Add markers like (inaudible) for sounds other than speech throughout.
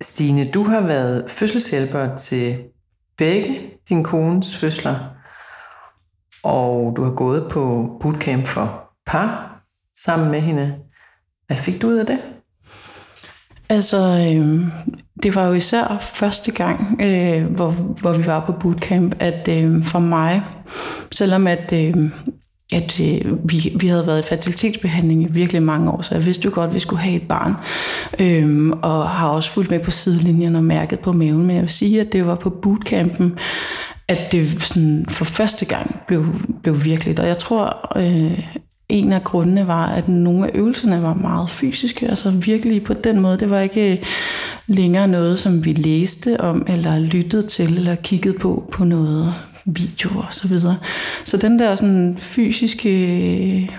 Stine, du har været fødselshjælper til begge din kones fødsler, og du har gået på bootcamp for par sammen med hende. Hvad fik du ud af det? Altså, øh, det var jo især første gang, øh, hvor, hvor vi var på bootcamp, at øh, for mig, selvom at, øh, at øh, vi, vi havde været i fertilitetsbehandling i virkelig mange år, så jeg vidste jo godt, at vi skulle have et barn, Øhm, og har også fulgt med på sidelinjen og mærket på maven, men jeg vil sige, at det var på bootcampen, at det sådan for første gang blev, blev virkeligt, og jeg tror, øh, en af grundene var, at nogle af øvelserne var meget fysiske, altså virkelig på den måde. Det var ikke øh, længere noget, som vi læste om, eller lyttede til, eller kiggede på på noget video og så videre. Så den der sådan fysiske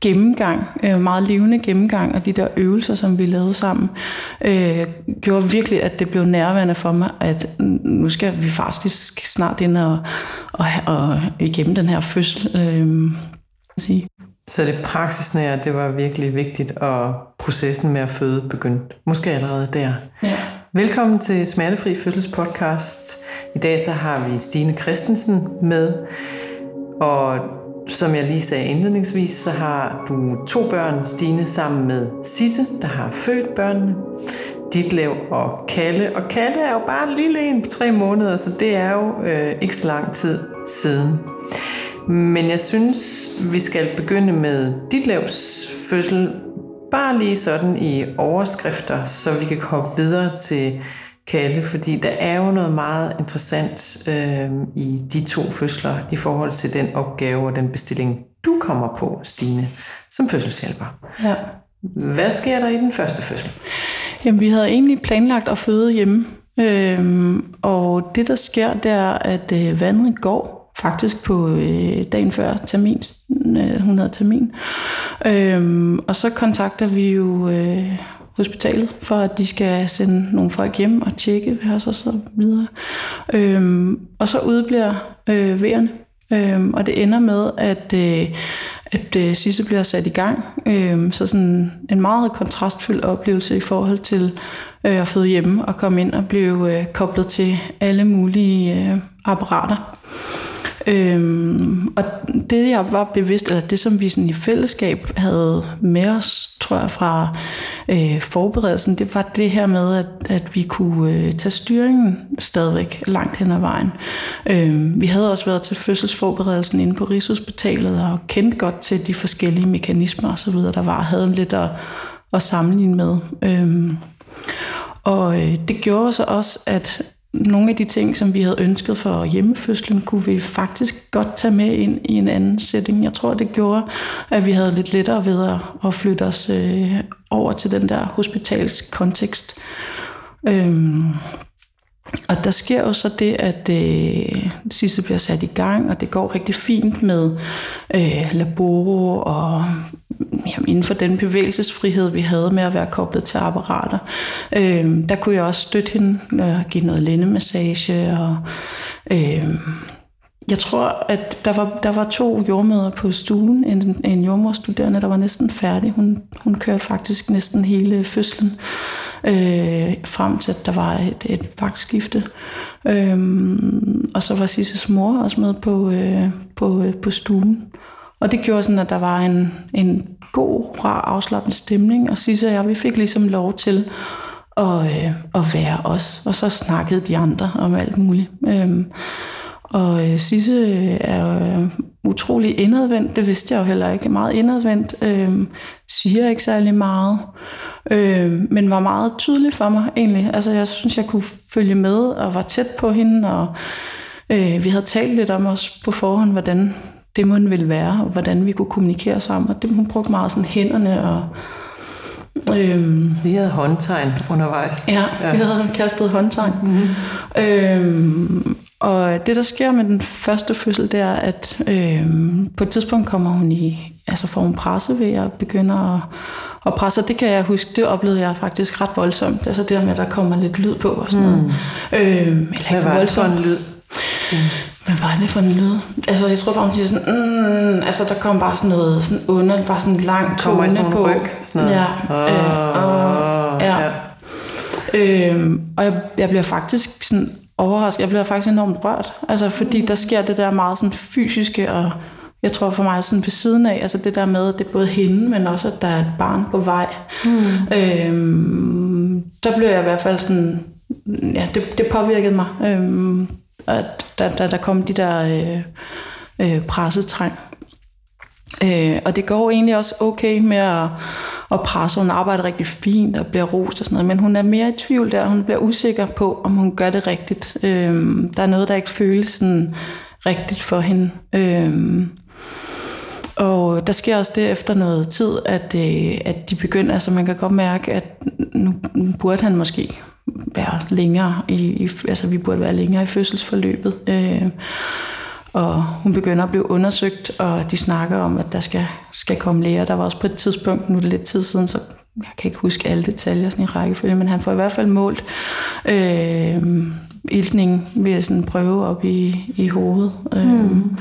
gennemgang, øh, meget levende gennemgang, og de der øvelser, som vi lavede sammen, øh, gjorde virkelig, at det blev nærværende for mig, at nu skal vi faktisk snart ind og, og, og igennem den her fødsel. Øh, sige. Så det praksisnære, det var virkelig vigtigt, og processen med at føde begyndte måske allerede der. Ja. Velkommen til Smertefri Fødsels podcast. I dag så har vi Stine Christensen med, og som jeg lige sagde indledningsvis, så har du to børn, Stine, sammen med Sisse, der har født børnene. Ditlev og Kalle. Og Kalle er jo bare en lille en på tre måneder, så det er jo øh, ikke så lang tid siden. Men jeg synes, vi skal begynde med Ditlevs fødsel, bare lige sådan i overskrifter, så vi kan komme videre til Kalle, fordi der er jo noget meget interessant øh, i de to fødsler i forhold til den opgave og den bestilling, du kommer på, Stine, som fødselshjælper. Ja. Hvad sker der i den første fødsel? Jamen, vi havde egentlig planlagt at føde hjemme, øhm, og det der sker, det er, at øh, vandet går, faktisk på øh, dagen før termin, øh, hun havde termin. Øhm, og så kontakter vi jo øh, hospitalet, for at de skal sende nogle folk hjem og tjekke ved os og så videre. Øhm, og så udbliver øh, vejerne, øhm, og det ender med, at, øh, at øh, Sisse bliver sat i gang. Øhm, så sådan en meget kontrastfyldt oplevelse i forhold til øh, at føde hjemme og komme ind og blive øh, koblet til alle mulige øh, apparater. Øhm, og det jeg var bevidst, eller det som vi sådan i fællesskab havde med os, tror jeg, fra øh, forberedelsen, det var det her med, at, at vi kunne øh, tage styringen stadigvæk langt hen ad vejen. Øhm, vi havde også været til fødselsforberedelsen inde på Rigshospitalet og kendt godt til de forskellige mekanismer osv., der var, havde lidt at, at sammenligne med. Øhm, og øh, det gjorde så også, at nogle af de ting, som vi havde ønsket for hjemmefødslen, kunne vi faktisk godt tage med ind i en anden setting. Jeg tror, det gjorde, at vi havde lidt lettere ved at flytte os øh, over til den der hospitalskontekst. Øhm, og der sker jo så det, at øh, sidste bliver sat i gang, og det går rigtig fint med øh, laboro og mm, jamen, inden for den bevægelsesfrihed, vi havde med at være koblet til apparater. Øh, der kunne jeg også støtte hende og give noget lændemassage. Og, øh, jeg tror, at der var, der var to jordmøder på stuen. En, en jordmorstuderende, der var næsten færdig. Hun, hun kørte faktisk næsten hele fødslen øh, øh, frem til, at der var et, et vagtskifte. Øhm, og så var Sisses mor også med på, øh, på, øh, på stuen. Og det gjorde sådan, at der var en, en god, rar, afslappende stemning, og Sisse og jeg, vi fik ligesom lov til at, øh, at være os, og så snakkede de andre om alt muligt. Øhm, og øh, Sisse øh, er øh, utrolig indadvendt, det vidste jeg jo heller ikke, meget indadvendt, øh, siger ikke særlig meget, øh, men var meget tydelig for mig egentlig. Altså jeg synes, jeg kunne følge med og var tæt på hende, og øh, vi havde talt lidt om os på forhånd, hvordan det måtte ville være, og hvordan vi kunne kommunikere sammen. Og det, hun brugte meget sådan hænderne og... Øhm, vi havde håndtegn undervejs. Ja, ja. vi havde kastet håndtegn. Mm-hmm. Øhm, og det, der sker med den første fødsel, det er, at øhm, på et tidspunkt kommer hun i, altså får hun presse ved at begynde at, at presse. Og det kan jeg huske, det oplevede jeg faktisk ret voldsomt. Altså det med, at der kommer lidt lyd på og sådan noget. Mm. Øhm, eller Hvad var det for en lyd? Stine? Hvad var det for en lyd? Altså, jeg tror bare, hun siger sådan, mm, altså, der kom bare sådan noget sådan under, bare sådan en lang tone sådan på. Ryg, sådan noget. Ja, øh, øh, ja. ja. Øhm, og jeg, jeg bliver faktisk sådan overrasket. Jeg bliver faktisk enormt rørt. Altså, fordi der sker det der meget sådan fysiske, og jeg tror for mig sådan ved siden af, altså det der med, at det er både hende, men også, at der er et barn på vej. Mm. Øhm, der blev jeg i hvert fald sådan, ja, det, det påvirkede mig. Øhm, at der, der, der kom de der øh, øh, pressetræng. Øh, og det går egentlig også okay med at, at presse. Hun arbejder rigtig fint og bliver rost og sådan noget, men hun er mere i tvivl der. Hun bliver usikker på, om hun gør det rigtigt. Øh, der er noget, der ikke føles sådan rigtigt for hende. Øh, og der sker også det efter noget tid, at, øh, at de begynder, altså man kan godt mærke, at nu, nu burde han måske være længere i, i, altså vi burde være længere i fødselsforløbet. Øh, og hun begynder at blive undersøgt, og de snakker om, at der skal, skal komme læger. Der var også på et tidspunkt, nu er det lidt tid siden, så jeg kan ikke huske alle detaljer sådan i rækkefølge, men han får i hvert fald målt øh, iltning ved at sådan prøve op i, i hovedet. Øh, mm.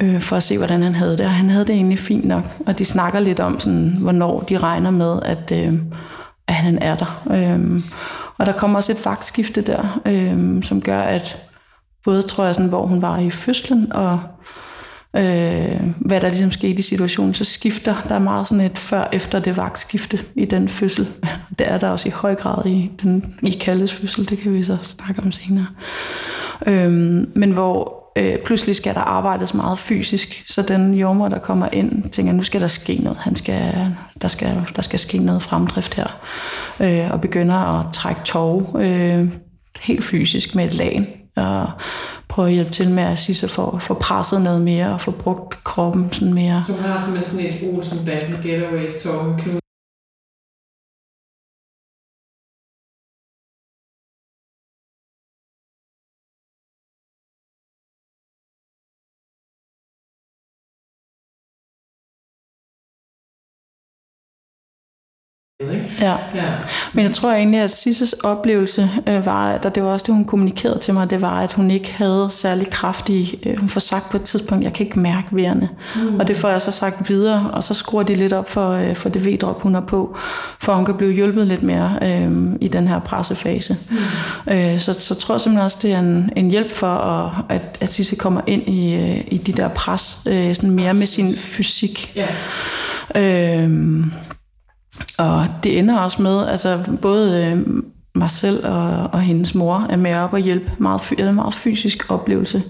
øh, for at se, hvordan han havde det. Og han havde det egentlig fint nok. Og de snakker lidt om, sådan, hvornår de regner med, at, øh, at han er der. Øh, og der kommer også et vagtskifte der, øh, som gør, at både tror jeg, sådan, hvor hun var i fødslen, og øh, hvad der ligesom skete i situationen, så skifter der er meget sådan et før-efter det vagtskifte i den fødsel. (laughs) Det er der også i høj grad i, den, i Kalles fødsel, det kan vi så snakke om senere. Øh, men hvor øh, pludselig skal der arbejdes meget fysisk, så den jommer, der kommer ind, tænker, nu skal der ske noget. Han skal, der, skal, der skal ske noget fremdrift her. Øh, og begynder at trække tov øh, helt fysisk med et lag og prøve at hjælpe til med at sige, så for få presset noget mere og få brugt kroppen sådan mere. Så har simpelthen sådan et Olsen Battle Getaway Torben Ja. ja. Men jeg tror egentlig, at Sisses oplevelse øh, var, at det var også det, hun kommunikerede til mig, det var, at hun ikke havde særlig kraftige, øh, hun får sagt på et tidspunkt, jeg kan ikke mærke vejerne. Mm. Og det får jeg så sagt videre, og så skruer de lidt op for, øh, for det V-drop, hun er på, for hun kan blive hjulpet lidt mere øh, i den her pressefase. Mm. Øh, så, så tror jeg simpelthen også, det er en, en hjælp for, at, at, at Sisse kommer ind i, øh, i de der pres, øh, sådan mere med sin fysik. Yeah. Øh, og det ender også med, altså både øh, mig selv og, og hendes mor er med op og hjælpe. Meget, det er en meget fysisk oplevelse.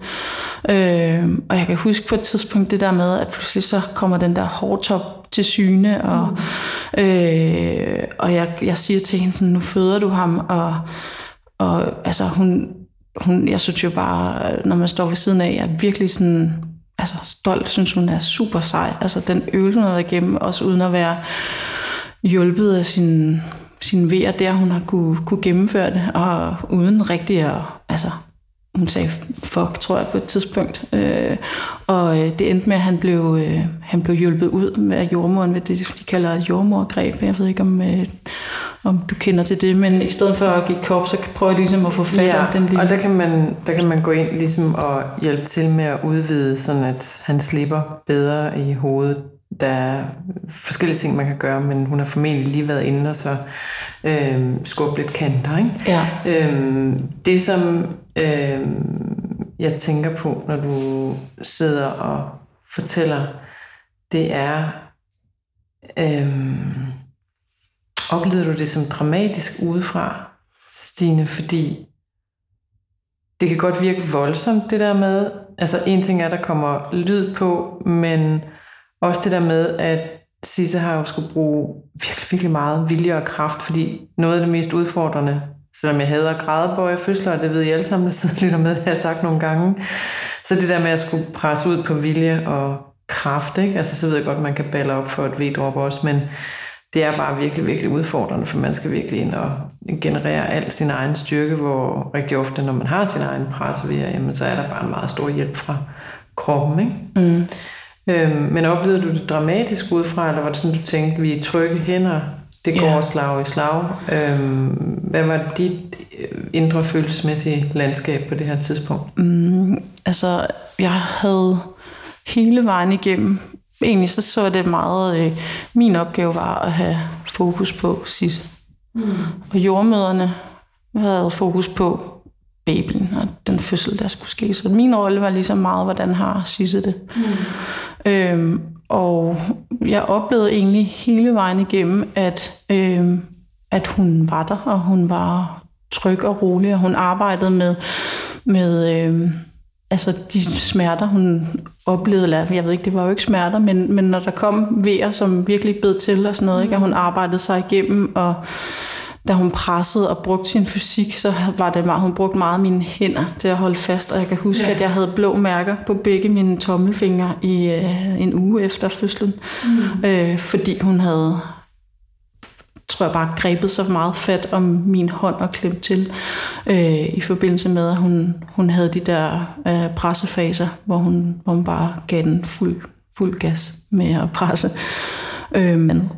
Øh, og jeg kan huske på et tidspunkt det der med, at pludselig så kommer den der hårtop til syne, og, mm. øh, og jeg, jeg siger til hende sådan, nu føder du ham, og, og altså hun, hun, jeg synes jo bare, når man står ved siden af, jeg er virkelig sådan, altså stolt, synes hun er super sej. Altså den øvelse, hun har været igennem, også uden at være hjulpet af sin, sin vejer der, hun har kunne, kunne gennemføre det, og uden rigtig at, altså, hun sagde fuck, tror jeg, på et tidspunkt. Øh, og øh, det endte med, at han blev, øh, han blev hjulpet ud med jordmoren ved det, de kalder et jordmorgreb. Jeg ved ikke, om, øh, om du kender til det, men i stedet for at give kop, så prøver jeg ligesom at få fat ja, den lille... og der kan, man, der kan man gå ind ligesom og hjælpe til med at udvide, sådan at han slipper bedre i hovedet der er forskellige ting, man kan gøre, men hun har formentlig lige været inde og så øh, skubbe lidt kanter. Ikke? Ja. Øh, det, som øh, jeg tænker på, når du sidder og fortæller, det er, øh, oplevede du det som dramatisk udefra, Stine, fordi det kan godt virke voldsomt, det der med, altså en ting er, der kommer lyd på, men også det der med, at Sisse har jo skulle bruge virkelig, virkelig meget vilje og kraft, fordi noget af det mest udfordrende, selvom jeg hader grædebøje og fødsler, og det ved I alle sammen, der sidder lytter med, det har jeg sagt nogle gange, så det der med at skulle presse ud på vilje og kraft, ikke? Altså, så ved jeg godt, man kan balle op for et V-drop også, men det er bare virkelig, virkelig udfordrende, for man skal virkelig ind og generere al sin egen styrke, hvor rigtig ofte, når man har sin egen pressevejer, jamen, så er der bare en meget stor hjælp fra kroppen, ikke? Mm. Øhm, men oplevede du det dramatisk udefra, eller var det sådan, du tænkte, vi er trygge hænder, det går ja. slag i slag? Øhm, hvad var dit øh, indre følelsesmæssige landskab på det her tidspunkt? Mm, altså, jeg havde hele vejen igennem, egentlig så så det meget, øh, min opgave var at have fokus på Sisse. Mm. Og jordmøderne havde fokus på babyen og den fødsel, der skulle ske. Så min rolle var ligesom meget, hvordan har Sisse det. Mm. Øhm, og jeg oplevede egentlig hele vejen igennem, at, øhm, at hun var der, og hun var tryg og rolig, og hun arbejdede med, med øhm, altså de smerter, hun oplevede, eller jeg ved ikke, det var jo ikke smerter, men, men når der kom vejer, som virkelig bed til og sådan noget, ikke, og hun arbejdede sig igennem, og da hun pressede og brugte sin fysik, så var det meget, hun brugte meget mine hænder til at holde fast, og jeg kan huske, ja. at jeg havde blå mærker på begge mine tommelfingre i øh, en uge efter fødslen, mm. øh, fordi hun havde tror jeg bare grebet så meget fat om min hånd og klemt til øh, i forbindelse med, at hun, hun havde de der øh, pressefaser, hvor hun, hvor hun bare gav den fuld, fuld gas med at presse. Øh, men,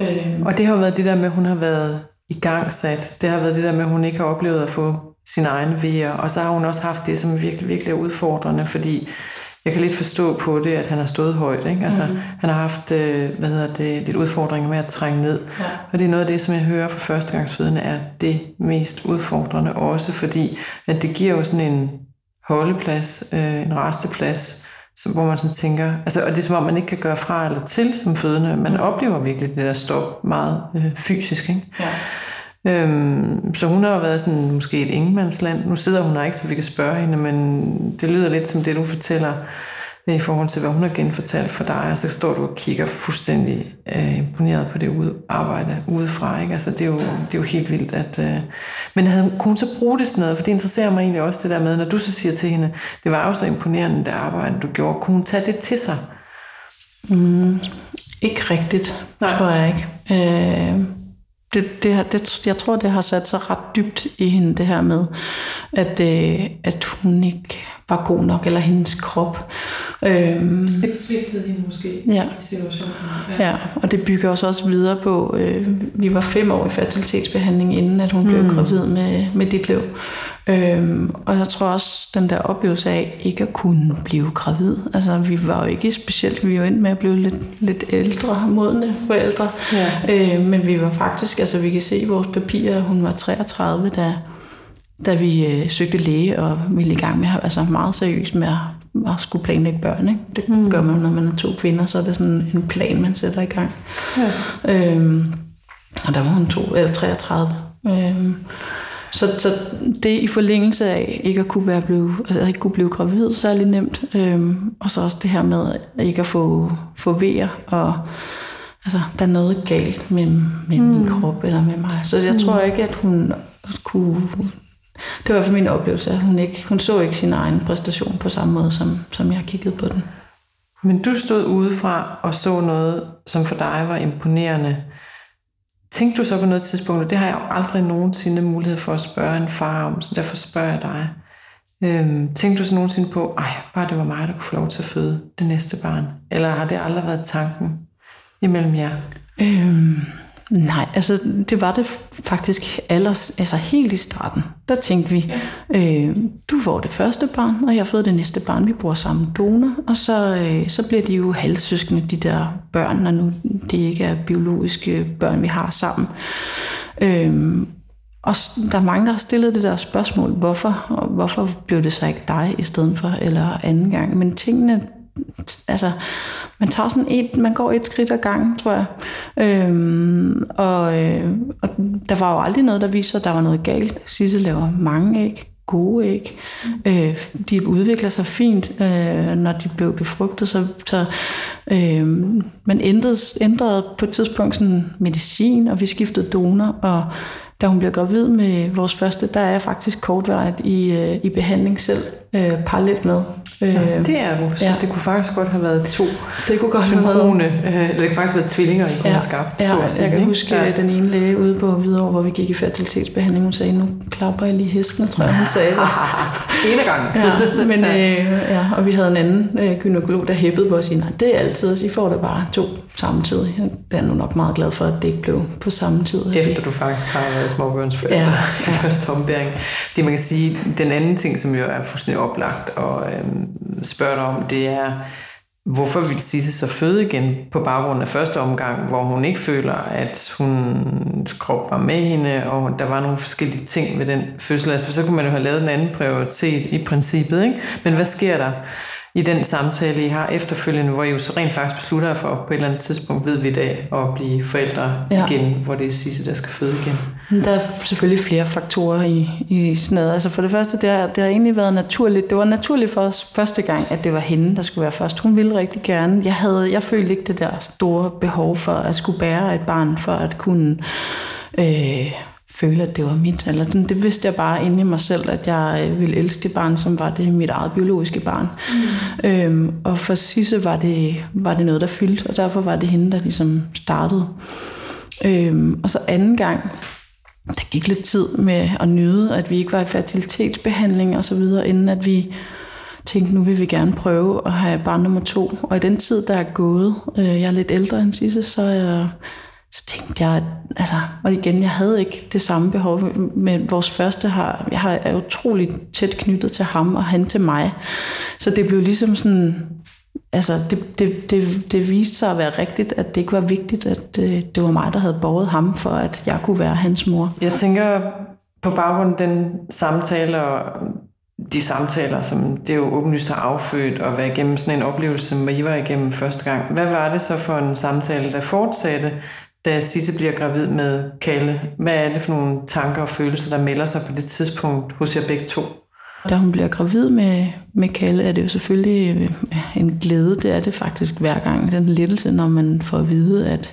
øh, og det har været det der med, at hun har været i gang sat. Det har været det der med, at hun ikke har oplevet at få sin egen vejer. Og så har hun også haft det, som virkelig, virkelig er udfordrende, fordi jeg kan lidt forstå på det, at han har stået højt. Ikke? Altså, mm-hmm. Han har haft øh, hvad hedder det, lidt udfordringer med at trænge ned. Ja. Og det er noget af det, som jeg hører fra førstegangsfødende, er det mest udfordrende også, fordi at det giver jo sådan en holdeplads, øh, en resteplads, som, hvor man sådan tænker, altså, og det er som om, man ikke kan gøre fra eller til som fødende. Man mm. oplever virkelig det der stop meget øh, fysisk. Ikke? Ja. Øhm, så hun har jo været sådan måske et ingemandsland. Nu sidder hun her ikke, så vi kan spørge hende, men det lyder lidt som det, du fortæller i forhold til, hvad hun har genfortalt for dig, og så står du og kigger fuldstændig øh, imponeret på det ude, arbejde udefra. Ikke? Altså, det, er jo, det er jo helt vildt. At, øh, men havde, kunne hun så bruge det sådan noget? For det interesserer mig egentlig også det der med, når du så siger til hende, det var jo så imponerende, det arbejde, du gjorde. Kunne hun tage det til sig? Mm, ikke rigtigt, Nej. tror jeg ikke. Øh, det, det, det, jeg tror, det har sat sig ret dybt i hende, det her med, at, øh, at hun ikke var god nok, eller hendes krop. Øhm, det svigtede hende måske ja. i situationen. Ja. ja, og det bygger os også videre på, øh, vi var fem år i fertilitetsbehandling, inden at hun blev mm. gravid med, med dit liv. Øhm, og jeg tror også, den der oplevelse af ikke at kunne blive gravid. Altså, vi var jo ikke specielt, vi var endt med at blive lidt, lidt ældre, modne forældre. Ja. Øhm, men vi var faktisk, altså vi kan se i vores papirer, at hun var 33, da, da vi øh, søgte læge og ville i gang med, altså meget seriøst med at, at skulle planlægge børn. Ikke? Det mm. gør man, når man er to kvinder, så er det sådan en plan, man sætter i gang. Ja. Øhm, og der var hun to, eller 33. Øhm, så, så det i forlængelse af ikke at kunne, være blive, altså ikke kunne blive gravid særlig nemt, øhm, og så også det her med ikke at få, få vejer, og altså, der er noget galt med, med mm. min krop eller med mig. Så jeg mm. tror ikke, at hun kunne... Det var i hvert fald min oplevelse, at hun, ikke, hun så ikke sin egen præstation på samme måde, som, som jeg kiggede på den. Men du stod udefra og så noget, som for dig var imponerende. Tænkte du så på noget tidspunkt, og det har jeg jo aldrig nogensinde mulighed for at spørge en far om, så derfor spørger jeg dig. Øhm, tænkte du så nogensinde på, ej, bare det var mig, der kunne få lov til at føde det næste barn? Eller har det aldrig været tanken imellem jer? Øhm, Nej, altså det var det faktisk allers, altså helt i starten. Der tænkte vi, øh, du får det første barn, og jeg har fået det næste barn. Vi bruger samme donor, og så, øh, så bliver de jo halvsøskende, de der børn, når nu det ikke er biologiske børn, vi har sammen. Øh, og der er mange, der har stillet det der spørgsmål, hvorfor, og hvorfor blev det så ikke dig i stedet for, eller anden gang. Men tingene altså, man tager sådan et, man går et skridt ad gangen, tror jeg. Øhm, og, øh, og der var jo aldrig noget, der viser, at der var noget galt. Sisse laver mange æg, gode æg. Øh, de udvikler sig fint, øh, når de blev befrugtet. Så, så øh, man ændrede, ændrede på et tidspunkt sådan medicin, og vi skiftede donor, og da hun blev gravid med vores første, der er jeg faktisk kortvarigt i, øh, i behandling selv, øh, parallelt med. Øh, altså, det er så ja. det kunne faktisk godt have været to det kunne godt synkrone, have været. Øh, det kan faktisk være tvillinger, I kunne ja. have skabt. Ja, så at sige, jeg kan ikke? huske ja. den ene læge ude på Hvidovre, hvor vi gik i fertilitetsbehandling, hun sagde, nu klapper jeg lige hesten, tror jeg, hun sagde. (laughs) Ene gang. ja, men, øh, ja, og vi havde en anden øh, gynekolog, der hæppede på os, nej, det er altid, så I får det bare to samtidig. Jeg er nu nok meget glad for, at det ikke blev på samme tid. Efter du faktisk har været småbørnsforældre ja, (laughs) ja. i første ombæring. Det man kan sige, den anden ting, som jo er fuldstændig oplagt og øhm, spørger dig om, det er, hvorfor vil Sisse så føde igen på baggrund af første omgang, hvor hun ikke føler, at hun krop var med hende, og der var nogle forskellige ting ved den fødsel. Altså, så kunne man jo have lavet en anden prioritet i princippet. Ikke? Men hvad sker der? I den samtale, I har efterfølgende, hvor I jo så rent faktisk beslutter jer for, på et eller andet tidspunkt ved vi i dag, at blive forældre ja. igen, hvor det er Sisse, der skal føde igen? Der er selvfølgelig flere faktorer i, i sådan noget. Altså for det første, det har, det har egentlig været naturligt. Det var naturligt for os første gang, at det var hende, der skulle være først. Hun ville rigtig gerne. Jeg, havde, jeg følte ikke det der store behov for at skulle bære et barn, for at kunne... Øh, føle, at det var mit. Eller sådan, det vidste jeg bare inde i mig selv, at jeg øh, ville elske det barn, som var det mit eget biologiske barn. Mm. Øhm, og for Sisse var det, var det noget, der fyldte, og derfor var det hende, der ligesom startede. Øhm, og så anden gang, der gik lidt tid med at nyde, at vi ikke var i fertilitetsbehandling og så videre, inden at vi tænkte, nu vil vi gerne prøve at have barn nummer to. Og i den tid, der er gået, øh, jeg er lidt ældre end Sisse, så er jeg så tænkte jeg, altså, og igen, jeg havde ikke det samme behov, men vores første har, jeg har, er utroligt tæt knyttet til ham, og han til mig. Så det blev ligesom sådan, altså, det, det, det, det viste sig at være rigtigt, at det ikke var vigtigt, at det, det var mig, der havde båret ham, for at jeg kunne være hans mor. Jeg tænker, på baggrund af den samtale og de samtaler, som det jo åbenlyst har affødt og været igennem sådan en oplevelse, som I var igennem første gang. Hvad var det så for en samtale, der fortsatte da Sisse bliver gravid med Kalle. Hvad er det for nogle tanker og følelser, der melder sig på det tidspunkt hos jer begge to? Da hun bliver gravid med, med Kalle, er det jo selvfølgelig øh, en glæde. Det er det faktisk hver gang. Den lettelse, når man får at vide, at,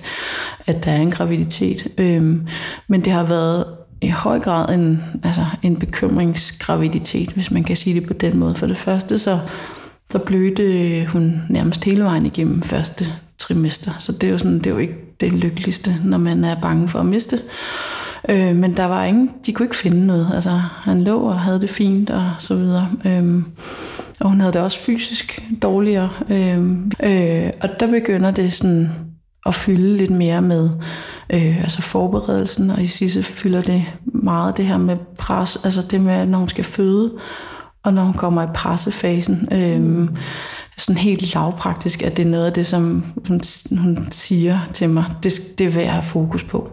at der er en graviditet. Øhm, men det har været i høj grad en, altså en bekymringsgraviditet, hvis man kan sige det på den måde. For det første, så, så blødte hun nærmest hele vejen igennem første trimester. Så det er jo, sådan, det er jo ikke det lykkeligste, når man er bange for at miste. Øh, men der var ingen, de kunne ikke finde noget. Altså, han lå og havde det fint og så videre. Øh, og hun havde det også fysisk dårligere. Øh, øh, og der begynder det sådan at fylde lidt mere med øh, altså forberedelsen, og i sidste fylder det meget det her med pres, altså det med, når hun skal føde, og når hun kommer i pressefasen. Øh, sådan helt lavpraktisk, at det er noget af det, som hun, hun siger til mig, det, det vil jeg have fokus på.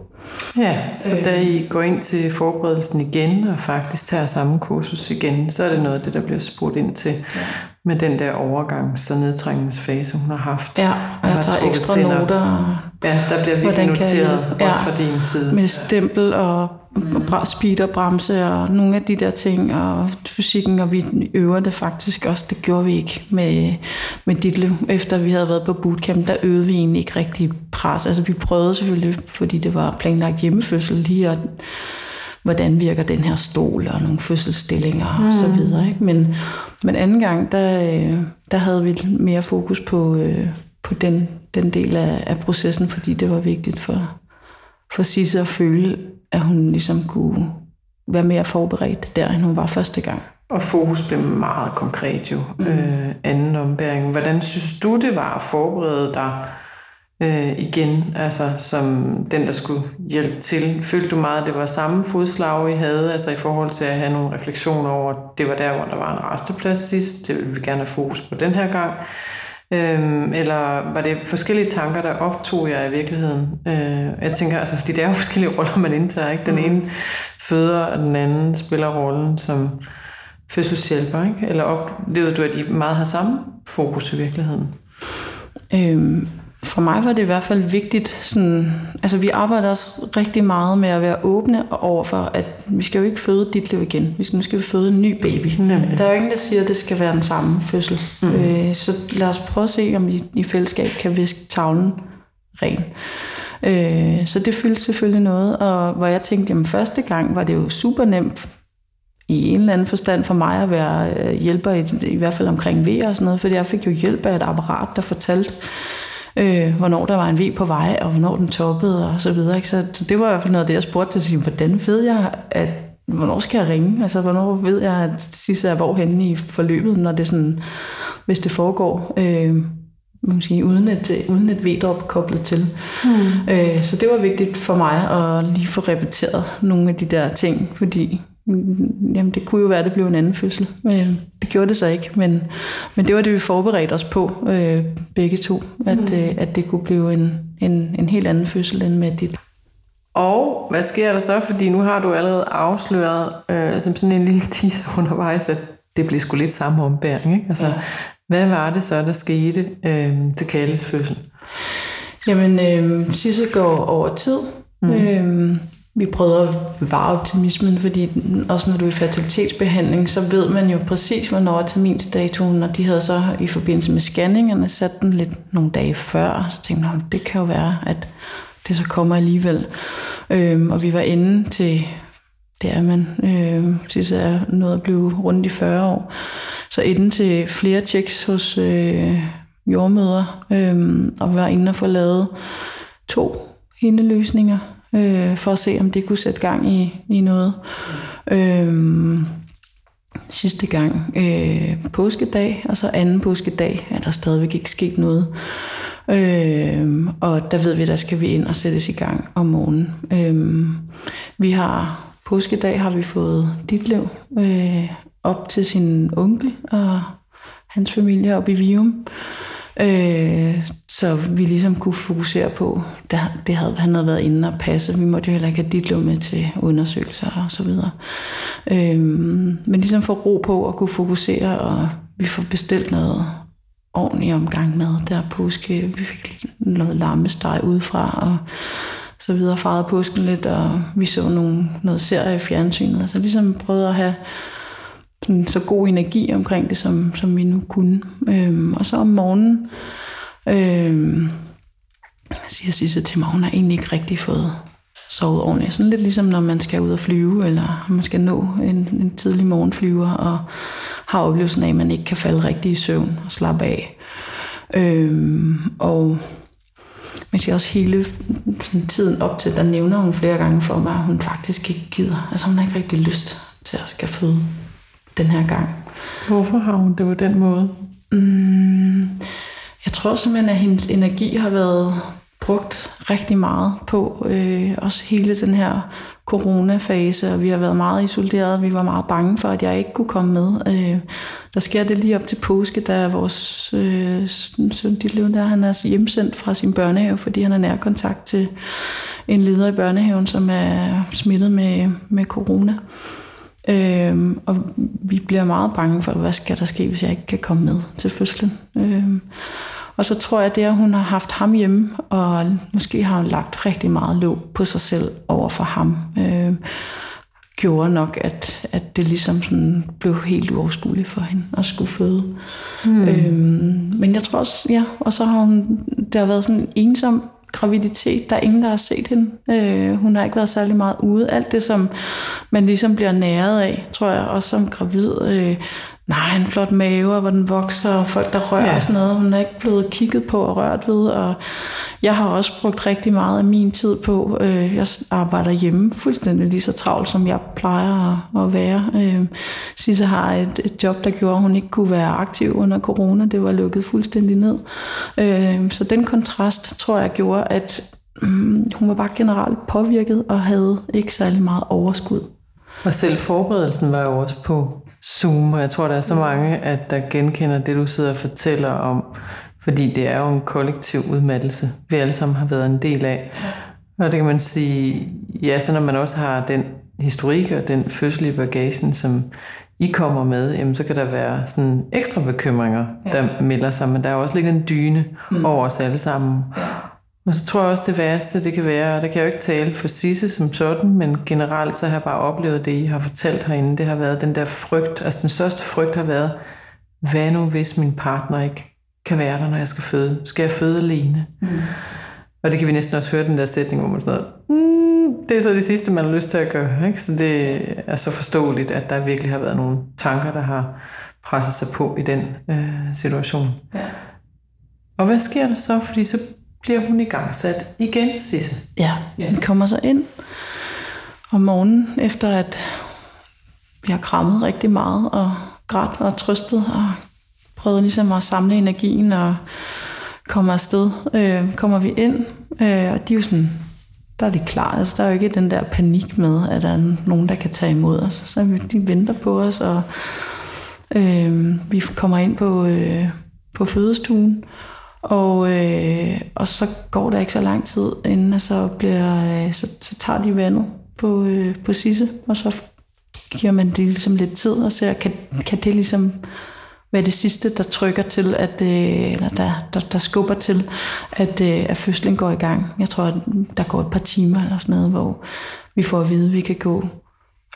Ja, så da I går ind til forberedelsen igen, og faktisk tager samme kursus igen, så er det noget af det, der bliver spurgt ind til. Ja med den der overgangs- og nedtrængningsfase, hun har haft. Ja, og jeg tager ekstra noter. Ja, der bliver virkelig noteret, jeg, ja, også fra din side. Med stempel og mm. speed og bremse og nogle af de der ting, og fysikken, og vi øver det faktisk også. Det gjorde vi ikke med, med Ditle. Efter vi havde været på bootcamp, der øvede vi egentlig ikke rigtig pres. Altså vi prøvede selvfølgelig, fordi det var planlagt hjemmefødsel, lige at hvordan virker den her stol, og nogle fødselsstillinger mm. og så mm. videre. Ikke? Men, men anden gang, der, der havde vi mere fokus på, øh, på den, den del af, af processen, fordi det var vigtigt for, for Sisse at føle, at hun ligesom kunne være mere forberedt der, end hun var første gang. Og fokus blev meget konkret jo. Mm. Øh, anden ombæring. Hvordan synes du, det var at forberede dig øh, igen, altså som den, der skulle hjælpe til. Følte du meget, at det var samme fodslag, I havde, altså i forhold til at have nogle refleksioner over, det var der, hvor der var en resteplads sidst, det vil vi gerne have fokus på den her gang. Øhm, eller var det forskellige tanker, der optog jer i virkeligheden? Øh, jeg tænker, altså, fordi det er jo (laughs) forskellige roller, man indtager. Ikke? Den mm. ene føder, og den anden spiller rollen som fødselshjælper. Ikke? Eller oplevede du, at de meget har samme fokus i virkeligheden? Øhm, for mig var det i hvert fald vigtigt, sådan, altså vi arbejder også rigtig meget med at være åbne over for, at vi skal jo ikke føde dit liv igen. Vi skal, nu skal vi føde en ny baby. Nemlig. Der er jo ingen, der siger, at det skal være den samme fødsel. Mm. Øh, så lad os prøve at se, om vi i fællesskab kan viske tavlen ren. Øh, så det fyldte selvfølgelig noget, og hvor jeg tænkte, jamen første gang var det jo super nemt i en eller anden forstand for mig at være øh, hjælper i, i hvert fald omkring V og sådan noget, fordi jeg fik jo hjælp af et apparat, der fortalte, øh, hvornår der var en V på vej, og hvornår den toppede, og så videre. Ikke? Så, så det var i hvert fald noget af det, jeg spurgte til, hvordan ved jeg, at hvornår skal jeg ringe? Altså, hvornår ved jeg, at det sidste er hvorhenne i forløbet, når det sådan, hvis det foregår, øh, sige, uden et, uden et V-drop koblet til. Mm. Øh, så det var vigtigt for mig at lige få repeteret nogle af de der ting, fordi jamen det kunne jo være, at det blev en anden fødsel. Øh, det gjorde det så ikke, men, men det var det, vi forberedte os på, øh, begge to, at, mm. øh, at det kunne blive en, en, en helt anden fødsel end med dit. Og hvad sker der så? Fordi nu har du allerede afsløret øh, som sådan en lille teaser (laughs) undervejs, at det blev sgu lidt samme ombæring. Ikke? Altså, ja. Hvad var det så, der skete øh, til Kalles fødsel? Jamen, øh, Sisse går over tid. Mm. Øh, vi prøvede at bevare optimismen, fordi også når du er i fertilitetsbehandling, så ved man jo præcis, hvornår er terminsdatoen, og de havde så i forbindelse med scanningerne sat den lidt nogle dage før, så tænkte jeg, det kan jo være, at det så kommer alligevel. Øhm, og vi var inde til, det er man, øh, sidst er noget at blive rundt i 40 år, så inde til flere checks hos øh, jordmøder, øh, og vi var inde og få lavet to hindeløsninger, øh, for at se, om det kunne sætte gang i, i noget. Øh, sidste gang øh, påskedag, og så anden påskedag er der stadigvæk ikke sket noget. Øh, og der ved vi, der skal vi ind og sættes i gang om morgenen. Øh, vi har påskedag har vi fået dit liv øh, op til sin onkel og hans familie op i Vium. Øh, så vi ligesom kunne fokusere på, der, det havde, han havde været inde og passe. Vi måtte jo heller ikke have dit med til undersøgelser og så videre. Øh, men ligesom få ro på at kunne fokusere, og vi får bestilt noget ordentlig omgang med der påske. Vi fik noget lammesteg udefra, og så videre farede påsken lidt, og vi så nogle, noget serie i fjernsynet. Altså ligesom prøvede at have sådan, så god energi omkring det, som, som vi nu kunne. Øhm, og så om morgenen øhm, siger Sisse til mig, hun har egentlig ikke rigtig fået sovet ordentligt. Sådan lidt ligesom når man skal ud og flyve, eller man skal nå en, en tidlig morgenflyver, og har oplevelsen af, at man ikke kan falde rigtig i søvn og slappe af. Øhm, og men jeg også hele sådan, tiden op til, der nævner hun flere gange for mig, at hun faktisk ikke gider. Altså hun har ikke rigtig lyst til at skal føde den her gang. Hvorfor har hun det på den måde? Mm, jeg tror simpelthen, at hendes energi har været brugt rigtig meget på øh, også hele den her coronafase, og vi har været meget isoleret. Vi var meget bange for, at jeg ikke kunne komme med. Øh, der sker det lige op til påske, da vores øh, søn Ditlev, der han er hjemsendt fra sin børnehave, fordi han er nær kontakt til en leder i børnehaven, som er smittet med, med corona. Øh, og vi bliver meget bange for, hvad skal der ske, hvis jeg ikke kan komme med til fødslen. Øh, og så tror jeg, at det, at hun har haft ham hjemme, og måske har hun lagt rigtig meget låg på sig selv over for ham, øh, gjorde nok, at, at det ligesom sådan blev helt uoverskueligt for hende at skulle føde. Mm. Øh, men jeg tror også, ja, og så har hun, der har været sådan en ensom graviditet. Der er ingen, der har set hende. Øh, hun har ikke været særlig meget ude. Alt det, som man ligesom bliver næret af, tror jeg, også som gravid. Øh, nej, en flot mave, hvor den vokser, og folk, der rører ja. og sådan noget. Hun er ikke blevet kigget på og rørt ved, og jeg har også brugt rigtig meget af min tid på, øh, jeg arbejder hjemme fuldstændig lige så travlt, som jeg plejer at, at være. Øh, Sisse har et, et job, der gjorde, at hun ikke kunne være aktiv under corona. Det var lukket fuldstændig ned. Øh, så den kontrast, tror jeg, gjorde, at øh, hun var bare generelt påvirket og havde ikke særlig meget overskud. Og selv forberedelsen var jo også på Zoom, og jeg tror, der er så mange, at der genkender det, du sidder og fortæller om, fordi det er jo en kollektiv udmattelse, vi alle sammen har været en del af. Og det kan man sige, ja, så når man også har den historik og den fødsel i bagagen, som I kommer med, jamen, så kan der være sådan ekstra bekymringer, der ja. melder sig, men der er også ligget en dyne mm. over os alle sammen. Ja. Og så tror jeg også, det værste, det kan være, og der kan jeg jo ikke tale for Sisse som sådan, men generelt så har jeg bare oplevet det, I har fortalt herinde, det har været den der frygt, altså den største frygt har været, hvad nu hvis min partner ikke kan være der, når jeg skal føde? Skal jeg føde alene? Mm. Og det kan vi næsten også høre den der sætning, hvor man sådan noget, mm, det er så det sidste, man har lyst til at gøre. Ikke? Så det er så forståeligt, at der virkelig har været nogle tanker, der har presset sig på i den øh, situation. Ja. Og hvad sker der så? Fordi så bliver hun i gang sat igen, Sisse. Ja, ja, vi kommer så ind om morgenen, efter at vi har krammet rigtig meget og grædt og trøstet og prøvet ligesom at samle energien og komme afsted. Øh, kommer vi ind, øh, og de er jo sådan der er det klart. Altså, der er jo ikke den der panik med, at der er nogen, der kan tage imod os. Så de venter på os, og øh, vi kommer ind på, øh, på fødestuen, og, øh, og så går der ikke så lang tid, inden så, bliver, øh, så, så tager de vandet på, øh, på Sisse, og så giver man det ligesom lidt tid og ser, kan, kan det ligesom være det sidste, der trykker til, at, øh, eller der, der, der skubber til, at, øh, at fødslen går i gang. Jeg tror, at der går et par timer eller sådan noget, hvor vi får at vide, at vi kan gå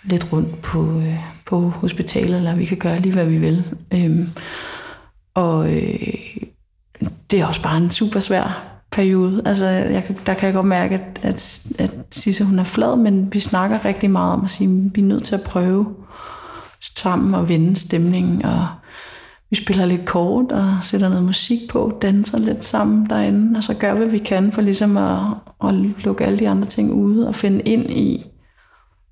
lidt rundt på, øh, på hospitalet, eller vi kan gøre lige, hvad vi vil. Øhm, og øh, det er også bare en super svær periode. Altså, jeg, der kan jeg godt mærke, at, at, at Sisse, hun er flad, men vi snakker rigtig meget om at sige, at vi er nødt til at prøve sammen at vende stemningen, og vi spiller lidt kort og sætter noget musik på, danser lidt sammen derinde, og så gør, hvad vi kan for ligesom at, at lukke alle de andre ting ude og finde ind i,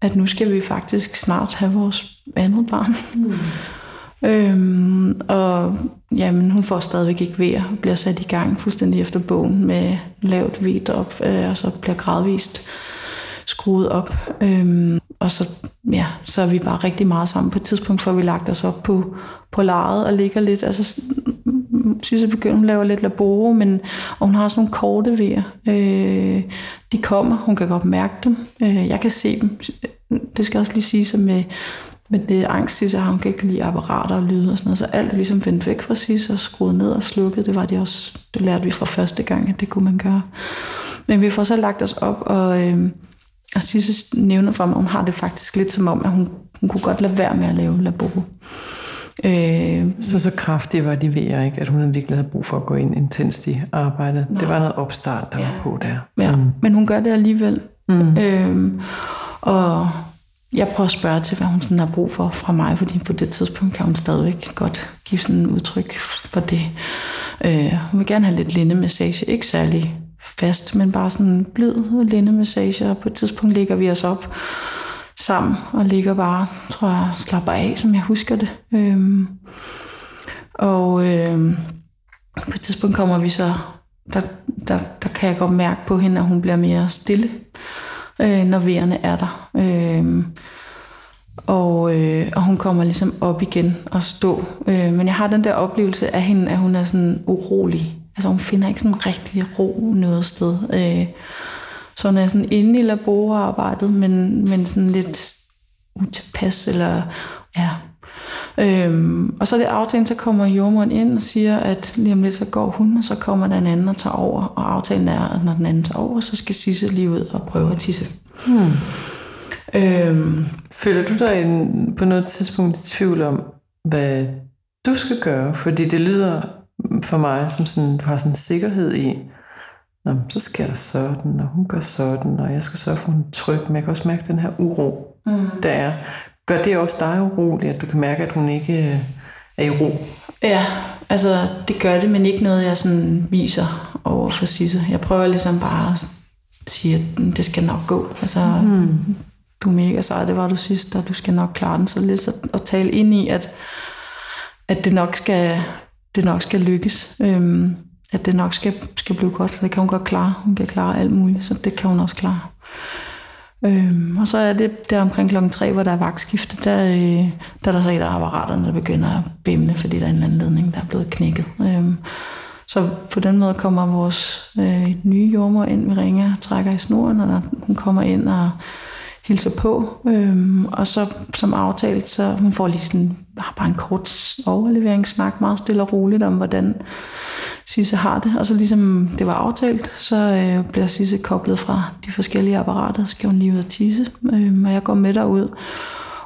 at nu skal vi faktisk snart have vores andet barn. Mm. Øhm, og jamen, hun får stadigvæk ikke vejr og bliver sat i gang fuldstændig efter bogen med lavt ved op, øh, og så bliver gradvist skruet op. Øhm, og så, ja, så er vi bare rigtig meget sammen. På et tidspunkt får vi lagt os op på, på lejet og ligger lidt. Altså, synes jeg begynder, hun laver lidt laboro, men og hun har sådan nogle korte vejer. Øh, de kommer, hun kan godt mærke dem. Øh, jeg kan se dem. Det skal også lige sige, som med, med det angst, så har hun kan ikke lide apparater og lyde og sådan noget. Så alt er ligesom vendt væk fra sig og skruet ned og slukket. Det var det også, det lærte vi fra første gang, at det kunne man gøre. Men vi får så lagt os op, og, øh, og Sisse nævner for mig, at hun har det faktisk lidt som om, at hun, hun kunne godt lade være med at lave laboro. Øh, så så kraftige var de ved, ikke? at hun virkelig havde brug for at gå ind intenst i arbejdet. Nej. Det var noget opstart, der ja. var på der. Ja, mm. men hun gør det alligevel. Mm. Øh, og jeg prøver at spørge til, hvad hun sådan har brug for fra mig, fordi på det tidspunkt kan hun stadigvæk godt give sådan en udtryk for det. Øh, hun vil gerne have lidt lindemassage, ikke særlig fast, men bare sådan en blid lindemassage, og på et tidspunkt ligger vi os op sammen og ligger bare, tror jeg, slapper af, som jeg husker det. Øhm, og øhm, på et tidspunkt kommer vi så, der, der, der kan jeg godt mærke på hende, at hun bliver mere stille, øh, når vejerne er der. Øh, og, øh, og hun kommer ligesom op igen og stå. Øh, men jeg har den der oplevelse af hende, at hun er sådan urolig. Altså hun finder ikke sådan rigtig ro noget sted. Øh, så hun er sådan inde i laborarbejdet, men, men sådan lidt utilpas, eller ja. Øhm, og så er det aftalen, så kommer jordmoren ind og siger, at lige om lidt så går hun, og så kommer der en anden og tager over. Og aftalen er, at når den anden tager over, så skal Sisse lige ud og prøve at tisse. Hmm. Øhm, Føler du dig en, på noget tidspunkt i tvivl om, hvad du skal gøre? Fordi det lyder for mig som sådan, du har sådan en sikkerhed i, Nå, så sker der sådan, og hun gør sådan, og jeg skal sørge for, at hun er tryg, men jeg kan også mærke den her uro, mm. der er. Gør det også dig urolig, at du kan mærke, at hun ikke øh, er i ro? Ja, altså det gør det, men ikke noget, jeg sådan viser over for Sisse. Jeg prøver ligesom bare at sige, at det skal nok gå. Altså, mm. du er mega sej, det var du sidst, og du skal nok klare den. Så lidt at, at tale ind i, at, at det nok skal, det nok skal lykkes. Øhm, at det nok skal, skal blive godt. Det kan hun godt klare. Hun kan klare alt muligt, så det kan hun også klare. Øhm, og så er det der omkring klokken 3, hvor der er vagtskifte, der, øh, der er der så et af apparaterne, der begynder at bimle, fordi der er en eller anden ledning, der er blevet knækket. Øhm, så på den måde kommer vores øh, nye jordmor ind, vi ringer, trækker i snoren, og hun kommer ind og hilser på. Øhm, og så som aftalt, så hun får lige sådan, bare en kort overleveringssnak, meget stille og roligt om, hvordan Sisse har det. Og så ligesom det var aftalt, så øh, bliver Sisse koblet fra de forskellige apparater, så skal hun lige ud og tisse. Øh, og jeg går med derud,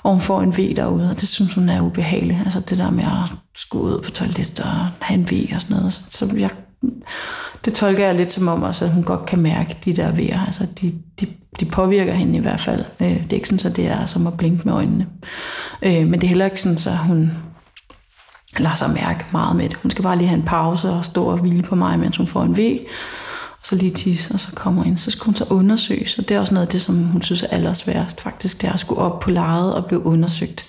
og hun får en V derude, og det synes hun er ubehageligt. Altså det der med at skulle ud på toilettet og have en V og sådan noget. Så, så jeg, det tolker jeg lidt som om, også, at hun godt kan mærke de der V'er. Altså de, de, de påvirker hende i hvert fald. Øh, det er ikke sådan, at det er som at blinke med øjnene. Øh, men det er heller ikke sådan, at hun lader sig mærke meget med det. Hun skal bare lige have en pause og stå og hvile på mig, mens hun får en væg, og så lige tisse, og så kommer ind. Så skal hun så undersøges, og det er også noget af det, som hun synes er allersværest faktisk, det er at skulle op på lejet og blive undersøgt.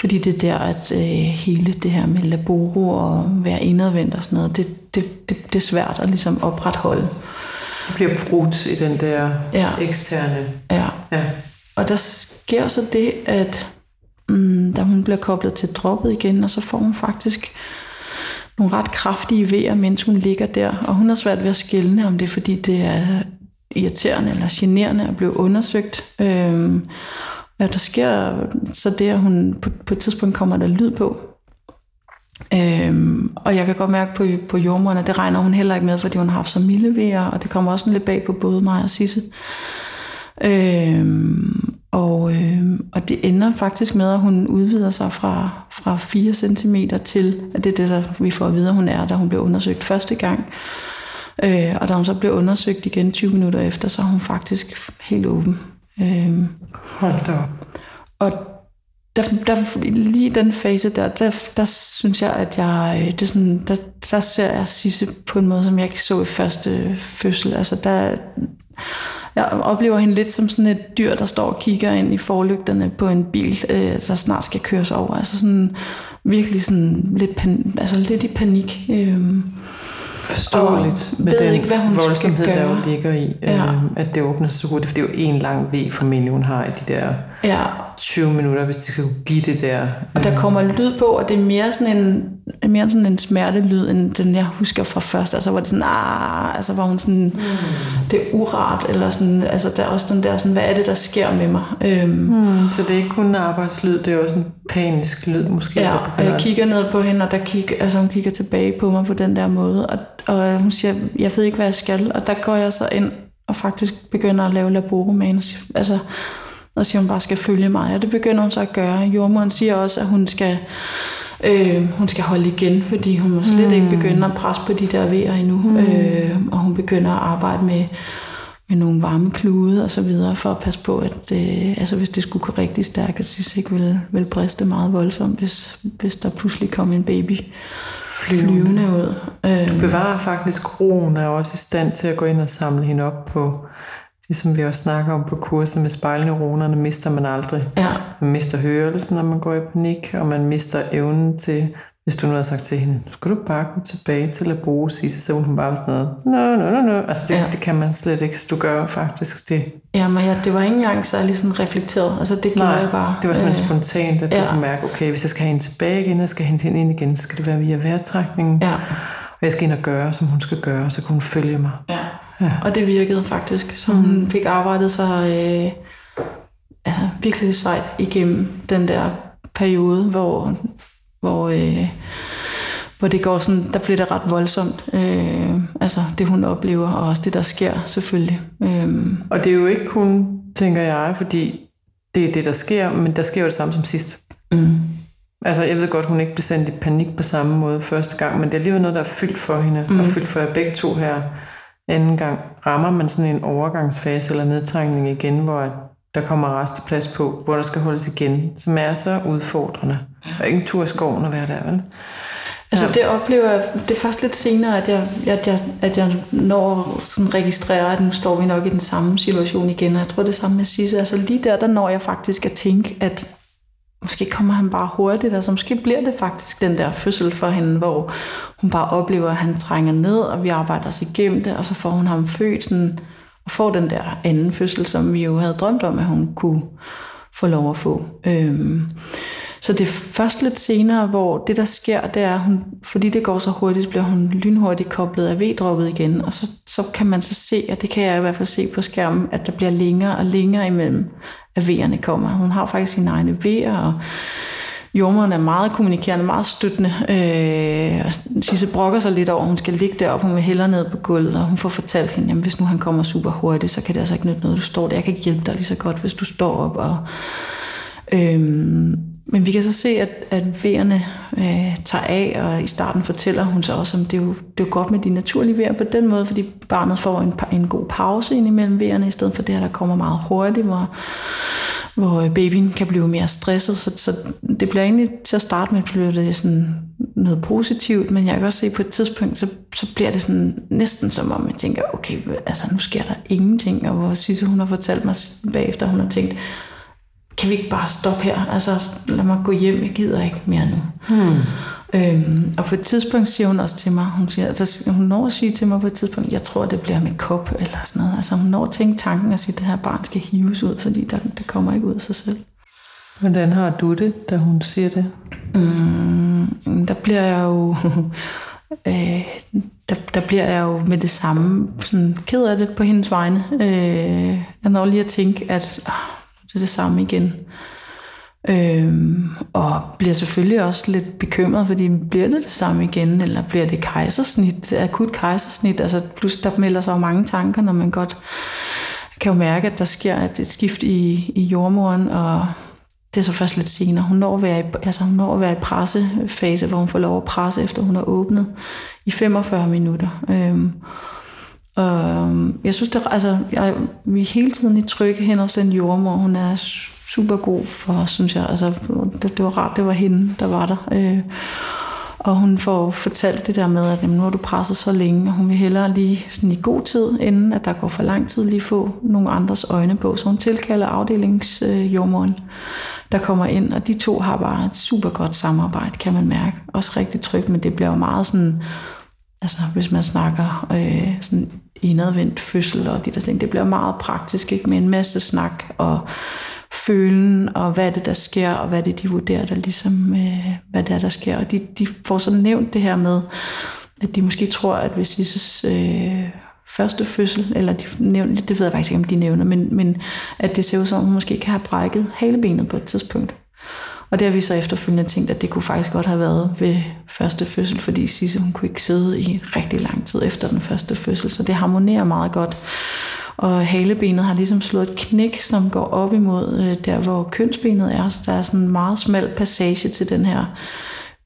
Fordi det er der, at øh, hele det her med laboro og være indadvendt og sådan noget, det, det, det, det er svært at ligesom opretholde. Det bliver brudt i den der Ja. eksterne... Ja. Ja. Og der sker så det, at mm, da hun bliver koblet til droppet igen, og så får hun faktisk nogle ret kraftige vejer, mens hun ligger der. Og hun har svært ved at skælne, om det er fordi, det er irriterende eller generende at blive undersøgt. Øhm, ja, der sker så det, at hun på, på et tidspunkt kommer der lyd på. Øhm, og jeg kan godt mærke på, på jordmoren, at det regner hun heller ikke med, fordi hun har haft så milde vejer, og det kommer også lidt bag på både mig og Sisse. Øhm, og, øhm, og det ender faktisk med, at hun udvider sig fra, fra 4 cm til, at det er det, der vi får at vide, at hun er, da hun blev undersøgt første gang. Øh, og da hun så blev undersøgt igen 20 minutter efter, så er hun faktisk helt åben. Øhm, Hold da op. og der, der, lige den fase der, der, der synes jeg, at jeg, øh, det er sådan, der, der ser jeg Sisse på en måde, som jeg ikke så i første fødsel. Altså der, jeg oplever hende lidt som sådan et dyr, der står og kigger ind i forlygterne på en bil, øh, der snart skal køres over. Altså sådan virkelig sådan lidt, pan, altså lidt i panik. Øh, Forståeligt med den ikke, hvad hun voldsomhed, der jo ligger i, Ja. øh, at det åbner sig så hurtigt. For det er jo en lang V formentlig, hun har i de der ja, 20 minutter, hvis de skal kunne give det der. Og der kommer lyd på, og det er mere sådan en, mere sådan en smertelyd, end den jeg husker fra først. Altså var det sådan, ah, altså var hun sådan, mm. det er urart, eller sådan, altså der er også den der sådan, hvad er det, der sker med mig? Øhm, Hmm, så det er ikke kun arbejdslyd, det er også en panisk lyd måske. ja, og jeg kigger ned på hende, og der kig, altså hun kigger tilbage på mig på den der måde, og, og hun siger, jeg ved ikke, hvad jeg skal, og der går jeg så ind og faktisk begynder at lave siger, altså, og siger, hun bare skal følge mig, og det begynder hun så at gøre. Jordmoren siger også, at hun skal, øh, hun skal holde igen, fordi hun må slet ikke begynde at presse på de der vejer endnu, mm. øh, og hun begynder at arbejde med, med nogle varme klude og så videre, for at passe på, at øh, altså, hvis det skulle gå rigtig stærkt, at Sis ikke ville, ville briste meget voldsomt, hvis, hvis der pludselig kom en baby flyvende ud. Øh, Du bevarer faktisk roen, og er også i stand til at gå ind og samle hende op på det, som vi også snakker om på kurset med spejlneuronerne, mister man aldrig. ja, Man mister hørelsen, når man går i panik, og man mister evnen til, hvis du nu har sagt til hende, skal du bare gå tilbage til at bruge Sisse, så hun bare sådan noget, no, no, no, no. Altså det, Ja. det kan man slet ikke. Du gør faktisk det. ja, men ja, det var ikke engang særlig sådan reflekteret. Altså det gjorde jeg bare. det var simpelthen Øh, spontant, at du ja. kunne mærke, okay, hvis jeg skal have hende tilbage igen, og skal hente hende ind igen, så skal det være via vejrtrækningen. Ja, Og jeg skal ind og gøre, som hun skal gøre, så kan hun følge mig. ja. Ja. Og det virkede faktisk. Så hun fik arbejdet sig øh, altså virkelig sejt igennem den der periode, hvor, hvor, øh, hvor det går sådan, der bliver det ret voldsomt. Øh, altså det hun oplever, og også det der sker selvfølgelig. Øh, Og det er jo ikke kun, tænker jeg, fordi det er det, der sker, men der sker jo det samme som sidst. mm, Altså, jeg ved godt, hun ikke blev sendt i panik på samme måde første gang, men det er alligevel noget, der er fyldt for hende, mm. og fyldt for jer begge to her anden gang. Rammer man sådan en overgangsfase eller nedtrængning igen, hvor der kommer resteplads på, hvor der skal holdes igen, som er så udfordrende. Og ikke en tur i skoven at være der, vel? Altså det oplever jeg, det er først lidt senere, at jeg, at jeg, at jeg når sådan registrerer, at nu står vi nok i den samme situation igen, og jeg tror det er samme med Sisse. Altså lige der, der når jeg faktisk at tænke, at måske kommer han bare hurtigt, altså måske bliver det faktisk den der fødsel for hende, hvor hun bare oplever, at han trænger ned, og vi arbejder os igennem det, og så får hun ham født sådan, og får den der anden fødsel, som vi jo havde drømt om, at hun kunne få lov at få. Øhm, så det er først lidt senere, hvor det der sker, det er, hun, fordi det går så hurtigt, bliver hun lynhurtigt koblet af V-droppet igen, og så, så kan man så se, og det kan jeg i hvert fald se på skærmen, at der bliver længere og længere imellem, at V'erne kommer. Hun har faktisk sine egne V'er, og jordmoren er meget kommunikerende, meget støttende. Øh, Sisse brokker sig lidt over, at hun skal ligge deroppe, hun vil hellere ned på gulvet, og hun får fortalt hende, at hvis nu han kommer super hurtigt, så kan det altså ikke nytte noget, du står der. Jeg kan ikke hjælpe dig lige så godt, hvis du står op. Og, øh, men vi kan så se, at, at V'erne øh, tager af, og i starten fortæller hun så også, om det er jo, det er jo godt med de naturlige vejr på den måde, fordi barnet får en, en god pause ind imellem V'erne, i stedet for det her, der kommer meget hurtigt, hvor, hvor øh, babyen kan blive mere stresset. Så, så det bliver egentlig til at starte med, bliver det sådan noget positivt, men jeg kan også se på et tidspunkt, så, så bliver det sådan næsten som om, jeg tænker, okay, altså nu sker der ingenting, og hvor Sisse, hun har fortalt mig bagefter, hun har tænkt, kan vi ikke bare stoppe her? Altså, lad mig gå hjem, jeg gider ikke mere nu. Hmm. Øhm, og på et tidspunkt siger hun også til mig, hun, siger, altså, hun når at sige til mig på et tidspunkt, jeg tror, det bliver med kop eller sådan noget. Altså hun når at tænke tanken og sige, at det her barn skal hives ud, fordi der, det kommer ikke ud af sig selv. Hvordan har du det, da hun siger det? Mm, der bliver jeg jo... (laughs) øh, der, der bliver jeg jo med det samme sådan ked af det på hendes vegne. Øh, jeg når lige at tænke, at øh, det er det samme igen. Øhm, og bliver selvfølgelig også lidt bekymret, fordi bliver det det samme igen, eller bliver det kejsersnit, akut kejsersnit? Altså, plus der melder sig jo mange tanker, når man godt kan jo mærke, at der sker et, et skift i, i jordmoren, og det er så først lidt senere. Hun når at være i, altså hun når at være i pressefase, hvor hun får lov at presse, efter hun har åbnet i 45 minutter. Øhm, og øhm, jeg synes, det, altså, jeg, vi er hele tiden i trygge hen hos den jordmor. Hun er super god for, synes jeg. Altså, det, det var rart, det var hende, der var der. Øh, og hun får fortalt det der med, at jamen, nu har du presset så længe, og hun vil hellere lige sådan i god tid, inden at der går for lang tid, lige få nogle andres øjne på. Så hun tilkalder afdelingsjordmoren, der kommer ind, og de to har bare et super godt samarbejde, kan man mærke. Også rigtig trygt, men det bliver jo meget sådan, altså hvis man snakker øh, sådan indadvendt fødsel og de der ting, det bliver meget praktisk, ikke? med en masse snak og følen, og hvad er det, der sker, og hvad er det, de vurderer, der ligesom, øh, hvad det er, der sker. Og de, de får så nævnt det her med, at de måske tror, at hvis Lises øh, første fødsel, eller de nævner, det ved jeg faktisk ikke, om de nævner, men, men at det ser ud som, at hun måske kan have brækket halebenet på et tidspunkt. Og det har vi så efterfølgende tænkt, at det kunne faktisk godt have været ved første fødsel, fordi Sisse hun kunne ikke sidde i rigtig lang tid efter den første fødsel, så det harmonerer meget godt. Og halebenet har ligesom slået et knæk, som går op imod øh, der, hvor kønsbenet er. Så der er sådan en meget smal passage til den her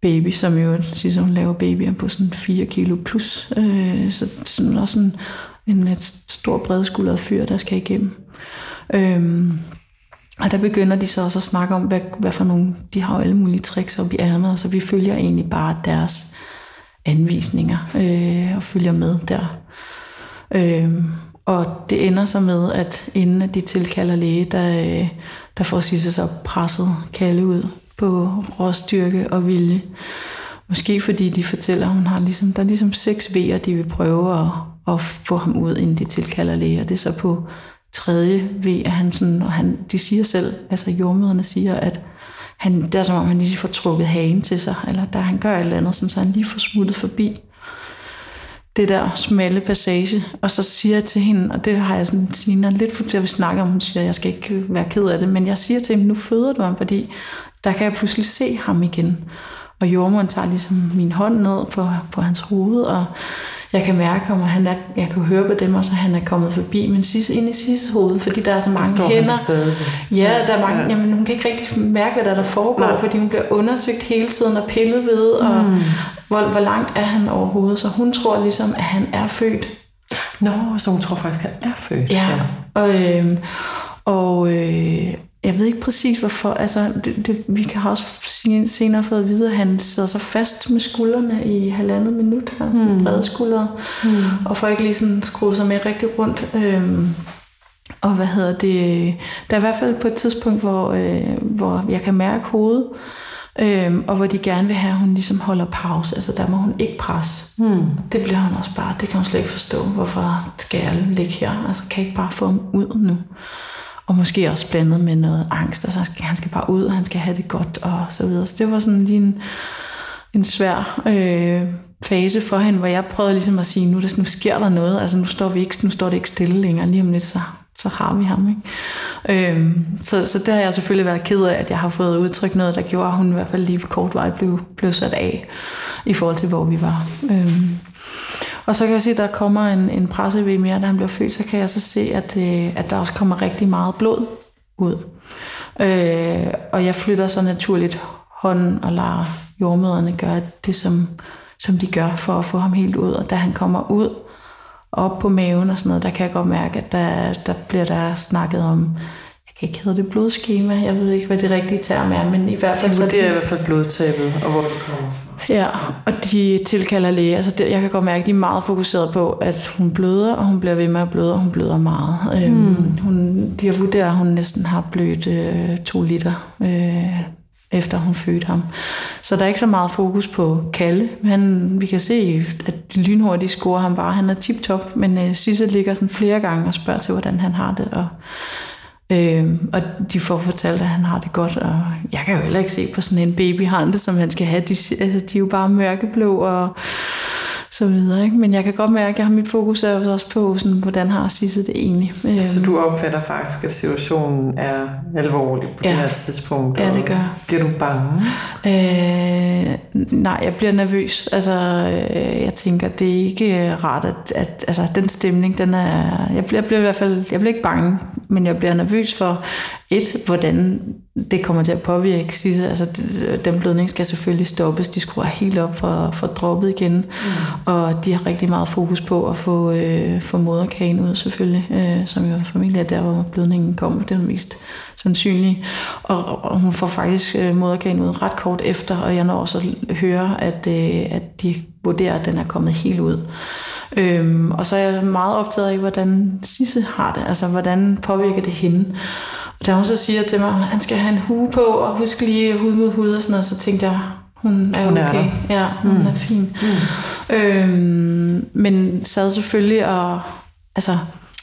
baby, som jo siger, hun laver babyer på sådan 4 kilo plus. Øh, så sådan også en, en lidt stor bredskuldret fyr, der skal igennem. Øh, og der begynder de så også at snakke om, hvad, hvad for nogle, de har jo alle mulige tricks op i ærmet, så vi følger egentlig bare deres anvisninger øh, og følger med der. Øh, og det ender så med, at inden de tilkalder læge, der, øh, der får Sisse så presset Kalle ud på råstyrke og vilje. Måske fordi de fortæller, at hun har ligesom, der er ligesom seks V'er, de vil prøve at, at få ham ud, inden de tilkalder læge. Og det er så på tredje ved, at han sådan, og han, de siger selv, altså jordmøderne siger, at han, det er som om, han lige får trukket hagen til sig, eller der han gør et eller andet, sådan, så han lige får smuttet forbi det der smalle passage, og så siger jeg til hende, og det har jeg sådan Sina lidt for til at vi snakker om, hun siger, at jeg skal ikke være ked af det, men jeg siger til hende, nu føder du ham, fordi der kan jeg pludselig se ham igen. Og jordmoren tager ligesom min hånd ned på, på hans hoved, og jeg kan mærke og han er, jeg kan høre på dem også, at han er kommet forbi, men sidst, ind i sidste hoved, fordi der er så mange Står hænder. Ja, der er mange, ja. jamen, hun kan ikke rigtig mærke, hvad der, der foregår, Nej. fordi hun bliver undersøgt hele tiden og pillet ved, og mm. hvor, hvor langt er han overhovedet. Så hun tror ligesom, at han er født. Nå, så hun tror faktisk, at han er født. Ja, ja. og, øh, og, øh, jeg ved ikke præcis hvorfor. Altså, det, det, vi kan også senere fået at vide, at han sidder så fast med skuldrene i halvandet minut. Han har mm. brede skuldre. Mm. Og får ikke lige sådan skruet sig med rigtig rundt. Øhm, og hvad hedder det? Der er i hvert fald på et tidspunkt, hvor, øh, hvor jeg kan mærke hovedet. Øhm, og hvor de gerne vil have, at hun ligesom holder pause. Altså der må hun ikke presse. Mm. Det bliver hun også bare, det kan hun slet ikke forstå. Hvorfor skal jeg ligge her? Altså kan jeg ikke bare få ham ud nu? Og måske også blandet med noget angst, og så skal han skal bare ud, og han skal have det godt, og så videre. Så det var sådan lige en, en svær øh, fase for hende, hvor jeg prøvede ligesom at sige, nu, der, nu sker der noget, altså nu står, vi ikke, nu står det ikke stille længere, lige om lidt, så, så har vi ham. Ikke? Øhm, så, så det har jeg selvfølgelig været ked af, at jeg har fået udtrykt noget, der gjorde, at hun i hvert fald lige på kort vej blev, blev sat af, i forhold til, hvor vi var. Øhm, og så kan jeg se, at der kommer en, en presse ved mere, da han bliver født, så kan jeg så se, at, øh, at der også kommer rigtig meget blod ud. Øh, og jeg flytter så naturligt hånden og lader jordmøderne gøre det, som, som de gør for at få ham helt ud. Og da han kommer ud, op på maven og sådan noget, der kan jeg godt mærke, at der, der bliver der snakket om kan ikke hedde det blodskema. Jeg ved ikke, hvad det rigtige term er, men i hvert fald... Så det er i hvert fald blodtabet, og hvor det kommer fra. Ja, og de tilkalder læge. Altså det, jeg kan godt mærke, at de er meget fokuseret på, at hun bløder, og hun bliver ved med at bløde, og hun bløder meget. Mm. Øhm, hun, de har vurderet, at hun næsten har blødt øh, to liter. Øh, efter hun fødte ham. Så der er ikke så meget fokus på Kalle. Han, vi kan se, at de lynhurtigt scorer ham bare. Han er tip-top, men uh, Sisse ligger sådan flere gange og spørger til, hvordan han har det. Og, øh, og de får fortalt, at han har det godt. Og jeg kan jo heller ikke se på sådan en babyhande, som han skal have. De, altså, de er jo bare mørkeblå og så videre. Ikke? Men jeg kan godt mærke, at jeg har mit fokus er også på, sådan, hvordan har Sisse det egentlig. Så du opfatter faktisk, at situationen er alvorlig på ja. det her tidspunkt? Ja, det gør Bliver du bange? Øh, nej, jeg bliver nervøs. Altså, øh, jeg tænker, det er ikke rart, at, at altså, den stemning, den er... Jeg bliver, jeg bliver i hvert fald... Jeg bliver ikke bange, men jeg bliver nervøs for, et, hvordan det kommer til at påvirke Sisse. Altså, den blødning skal selvfølgelig stoppes. De skruer helt op for, for droppet igen. Mm. Og de har rigtig meget fokus på at få, øh, få moderkagen ud, selvfølgelig. Øh, som jo formentlig er der, hvor blødningen kommer. Det er mest sandsynlige. Og, og hun får faktisk øh, moderkagen ud ret kort efter, og jeg når også at høre, at, øh, at de vurderer, at den er kommet helt ud. Øhm, og så er jeg meget optaget af, hvordan Sisse har det. Altså, hvordan påvirker det hende. Og da hun så siger til mig, at han skal have en hue på, og husk lige hud mod hud og sådan noget, så tænkte jeg, hun er hun okay. Er ja, hun mm. er fin. Mm. Øhm, men sad selvfølgelig og, altså,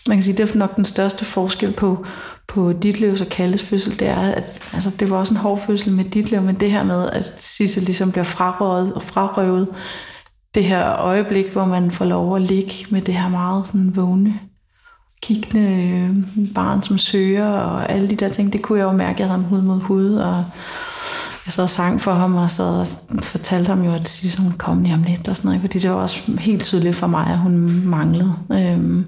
man kan sige, det er nok den største forskel på, på Ditlevs og Kalles fødsel, det er, at altså, det var også en hård fødsel med Ditlev, men det her med, at Sissel ligesom bliver frarøvet, og frarøvet det her øjeblik, hvor man får lov at ligge med det her meget sådan vågne kiggende øh, barn, som søger, og alle de der ting, det kunne jeg jo mærke, jeg havde ham hud mod hud, og jeg så sang for ham, og så og fortalte ham jo, at sidst hun kom lige om lidt, og sådan noget, fordi det var også helt tydeligt for mig, at hun manglede. Øhm,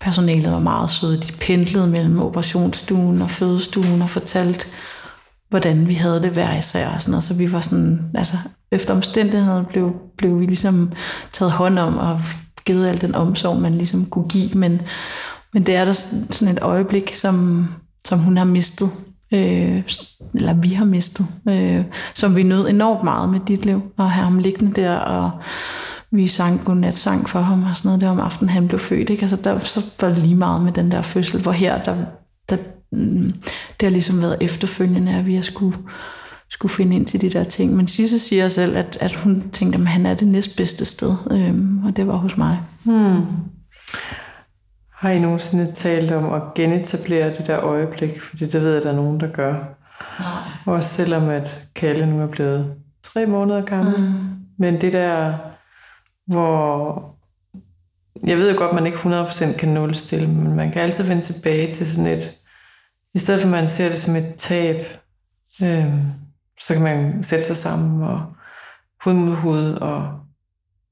personalet var meget søde, de pendlede mellem operationsstuen og fødestuen, og fortalte, hvordan vi havde det hver især, og sådan noget, så vi var sådan, altså efter omstændigheden blev, blev vi ligesom taget hånd om, og givet al den omsorg, man ligesom kunne give, men, men det er der sådan et øjeblik, som, som hun har mistet, øh, eller vi har mistet, øh, som vi nød enormt meget med dit liv, og have ham liggende der, og vi sang godnatsang for ham og sådan noget, det var om aftenen, han blev født, ikke? Altså der så var det lige meget med den der fødsel, hvor her, der, der, mm, det har ligesom været efterfølgende, at vi har skulle skulle finde ind til de der ting. Men Sisse siger selv, at, at hun tænkte, at han er det næstbedste sted, øhm, og det var hos mig. Hmm. Har I nogensinde talt om at genetablere det der øjeblik? Fordi det ved jeg, at der er nogen, der gør. Nej. Også selvom at Kalle nu er blevet tre måneder gammel. Mm. Men det der, hvor... Jeg ved jo godt, at man ikke 100% kan nulstille, men man kan altid vende tilbage til sådan et... I stedet for at man ser det som et tab, øhm, så kan man sætte sig sammen og hud mod hud og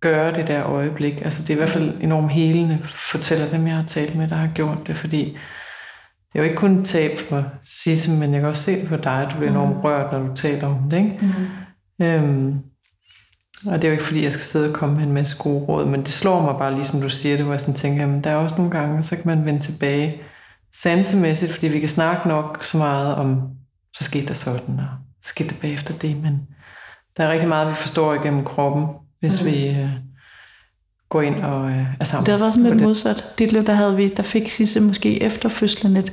gøre det der øjeblik. Altså det er i hvert fald enormt helende, fortæller dem, jeg har talt med, der har gjort det, fordi det er jo ikke kun tab for Sisse, men jeg kan også se det for dig, at du bliver enormt mm. rørt, når du taler om det. Ikke? Mm. Øhm, og det er jo ikke fordi, jeg skal sidde og komme med en masse gode råd, men det slår mig bare, ligesom du siger det, hvor jeg sådan tænker, at der er også nogle gange, så kan man vende tilbage sansemæssigt, fordi vi kan snakke nok så meget om, så skete der sådan, og der bagefter det, men der er rigtig meget, vi forstår igennem kroppen, hvis mm. vi øh, går ind og øh, er sammen. Det var sådan lidt modsat. Dit liv, der, havde vi, der fik Sisse måske efter fødslen et,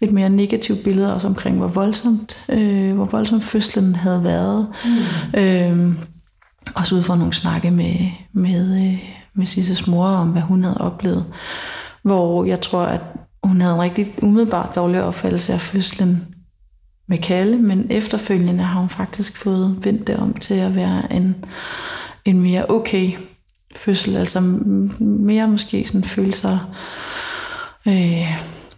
et mere negativt billede også omkring, hvor voldsomt, øh, hvor voldsomt fødslen havde været. Mm. Øh, også ud fra nogle snakke med, med, øh, med Sisses mor om, hvad hun havde oplevet. Hvor jeg tror, at hun havde en rigtig umiddelbart dårlig opfattelse af fødslen med Kalle, men efterfølgende har hun faktisk fået vendt det om til at være en, en mere okay fødsel, altså mere måske sådan følelser. Øh,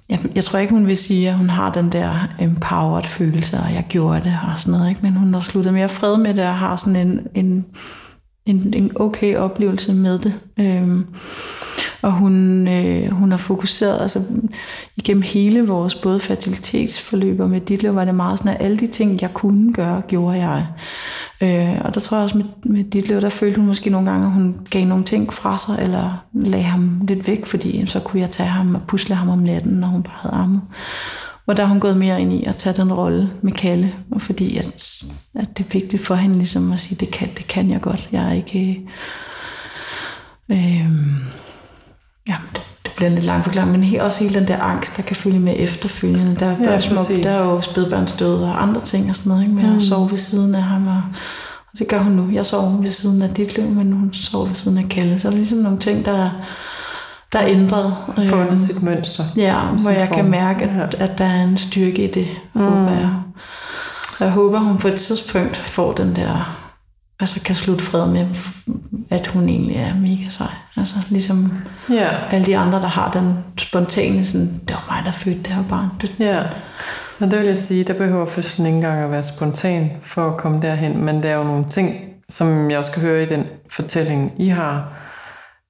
jeg, jeg tror ikke, hun vil sige, at hun har den der empowered følelse, og jeg gjorde det og sådan noget, ikke? men hun har sluttet mere fred med det og har sådan en, en, en, en okay oplevelse med det. Øhm, og hun, øh, hun har fokuseret, altså igennem hele vores både fertilitetsforløb og med Ditlev, var det meget sådan, at alle de ting, jeg kunne gøre, gjorde jeg. Øh, og der tror jeg også med, med Ditlev, der følte hun måske nogle gange, at hun gav nogle ting fra sig, eller lagde ham lidt væk, fordi så kunne jeg tage ham og pusle ham om natten, når hun bare havde armet. Og der har hun gået mere ind i at tage den rolle med Kalle, og fordi at, at det er vigtigt for hende ligesom at sige, det kan, det kan jeg godt. Jeg er ikke... Øh, ja, det, det bliver en lidt lang forklaring, men he, også hele den der angst, der kan følge med efterfølgende. Der, ja, der, er, små, der er jo spædbørnsdød og andre ting og sådan noget, ikke? med mm. at sove ved siden af ham. Og, og det gør hun nu. Jeg sover ved siden af dit liv, men hun sover ved siden af Kalle. Så er ligesom nogle ting, der der er ændret. Fundet øh, sit mønster. Ja, hvor jeg form. kan mærke, at, at der er en styrke i det, mm. håber jeg. Jeg håber, hun på et tidspunkt får den der, altså kan slutte fred med, at hun egentlig er mega sej. Altså ligesom ja. alle de andre, der har den spontane, sådan, det var mig, der fødte det her barn. Ja. Og det vil jeg sige, der behøver fødslen ikke engang at være spontan for at komme derhen, men der er jo nogle ting, som jeg også kan høre i den fortælling, I har,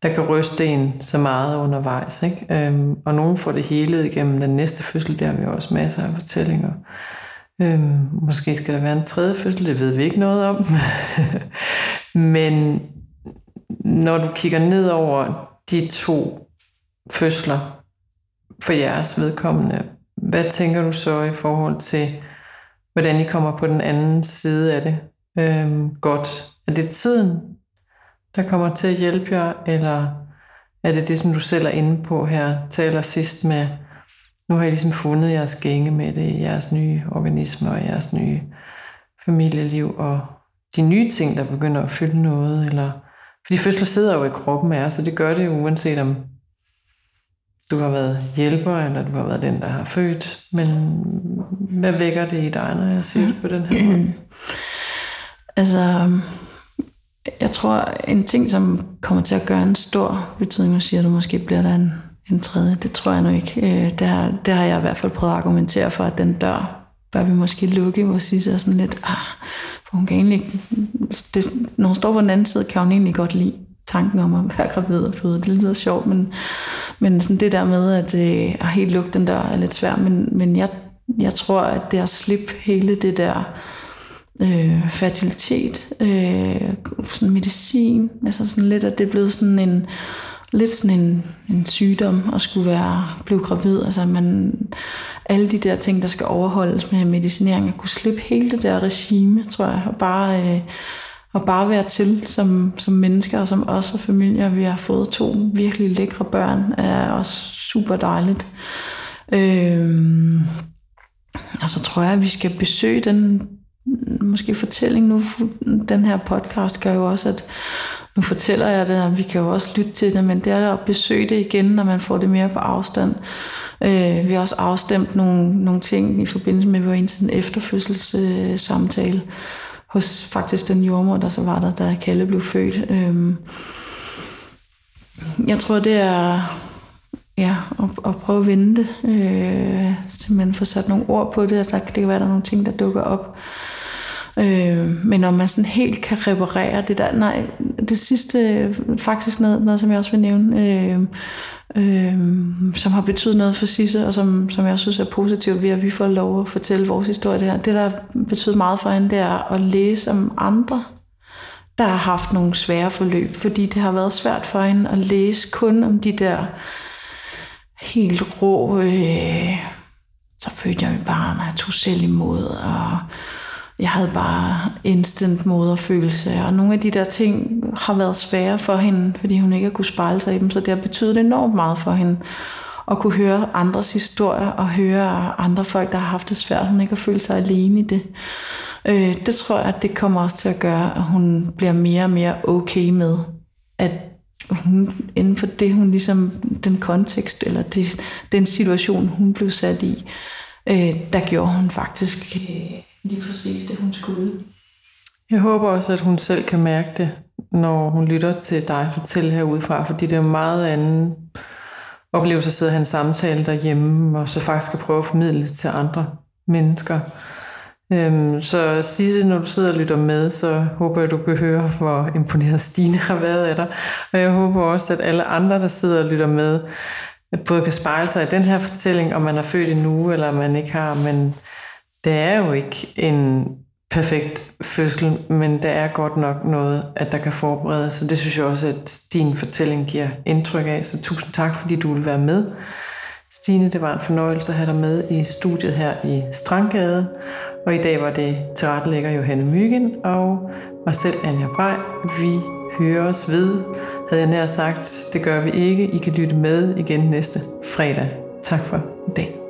der kan ryste en så meget undervejs. Ikke? Øhm, og nogen får det hele igennem den næste fødsel, der har vi også masser af fortællinger. Øhm, måske skal der være en tredje fødsel, det ved vi ikke noget om. (laughs) Men når du kigger ned over de to fødsler for jeres vedkommende, hvad tænker du så i forhold til, hvordan I kommer på den anden side af det? Øhm, godt. Er det tiden, der kommer til at hjælpe jer, eller er det det, som du selv er inde på her, taler sidst med, nu har I ligesom fundet jeres gænge med det, jeres nye organismer og jeres nye familieliv, og de nye ting, der begynder at fylde noget, eller fordi fødsler sidder jo i kroppen af så det gør det uanset om du har været hjælper, eller du har været den, der har født. Men hvad vækker det i dig, når jeg siger det på den her måde? (clears throat) altså, jeg tror, en ting, som kommer til at gøre en stor betydning, nu siger du, måske bliver der en, en tredje, det tror jeg nu ikke. Øh, det, har, det har jeg i hvert fald prøvet at argumentere for, at den dør bør vi måske lukke, hvor Sisse er sådan lidt, ah, for hun kan egentlig, det, når hun står på den anden side, kan hun egentlig godt lide tanken om at være gravid og føde. Det lyder sjovt, men, men sådan det der med at, øh, at helt lukke den dør er lidt svært, men, men jeg, jeg tror, at det at slippe hele det der øh, fertilitet, øh, sådan medicin, altså sådan lidt, at det er blevet sådan en, lidt sådan en, en sygdom at skulle være, blive gravid, altså man, alle de der ting, der skal overholdes med medicinering, at kunne slippe hele det der regime, tror jeg, og bare, øh, og bare være til som, som mennesker og som os og familier. Vi har fået to virkelig lækre børn, er også super dejligt. Øh, og så tror jeg, at vi skal besøge den måske fortælling nu. Den her podcast gør jo også, at nu fortæller jeg det, og vi kan jo også lytte til det, men det er at besøge det igen, når man får det mere på afstand. Øh, vi har også afstemt nogle, nogle ting i forbindelse med, vores efterfødselssamtale øh, hos faktisk den jordmor, der så var der, da Kalle blev født. Øh, jeg tror, det er ja, at, at prøve at vende det. Øh, simpelthen få sat nogle ord på det, der, det kan være, der er nogle ting, der dukker op. Øh, men om man sådan helt kan reparere det der, nej, det sidste, faktisk noget, noget som jeg også vil nævne, øh, øh, som har betydet noget for Sisse, og som, som jeg synes er positivt ved, at vi får lov at fortælle vores historie. Det, her. det der betyder meget for hende, det er at læse om andre, der har haft nogle svære forløb, fordi det har været svært for hende at læse kun om de der helt rå, øh, så fødte jeg mit barn, og jeg tog selv imod, og jeg havde bare instant moderfølelse, og nogle af de der ting har været svære for hende, fordi hun ikke har kunne spejle sig i dem, så det har betydet enormt meget for hende at kunne høre andres historier og høre andre folk, der har haft det svært, hun ikke har følt sig alene i det. Øh, det tror jeg, at det kommer også til at gøre, at hun bliver mere og mere okay med, at hun, inden for det, hun ligesom, den kontekst, eller det, den situation, hun blev sat i, øh, der gjorde hun faktisk øh, lige præcis det, hun skulle. Jeg håber også, at hun selv kan mærke det, når hun lytter til dig fortælle herudefra, fordi det er meget anden oplevelse at sidde og have en samtale derhjemme, og så faktisk at prøve at formidle det til andre mennesker. Øhm, så Sisse, når du sidder og lytter med, så håber jeg, du kan høre, hvor imponeret Stine har været af dig. Og jeg håber også, at alle andre, der sidder og lytter med, både kan spejle sig i den her fortælling, om man er født i nu, eller om man ikke har, men det er jo ikke en perfekt fødsel, men der er godt nok noget, at der kan forberedes, så det synes jeg også, at din fortælling giver indtryk af. Så tusind tak, fordi du vil være med. Stine, det var en fornøjelse at have dig med i studiet her i Strandgade, og i dag var det tilrettelægger Johanne Myggen og mig selv, Anja Brej. Vi høres ved, havde jeg nær sagt. Det gør vi ikke. I kan lytte med igen næste fredag. Tak for i dag.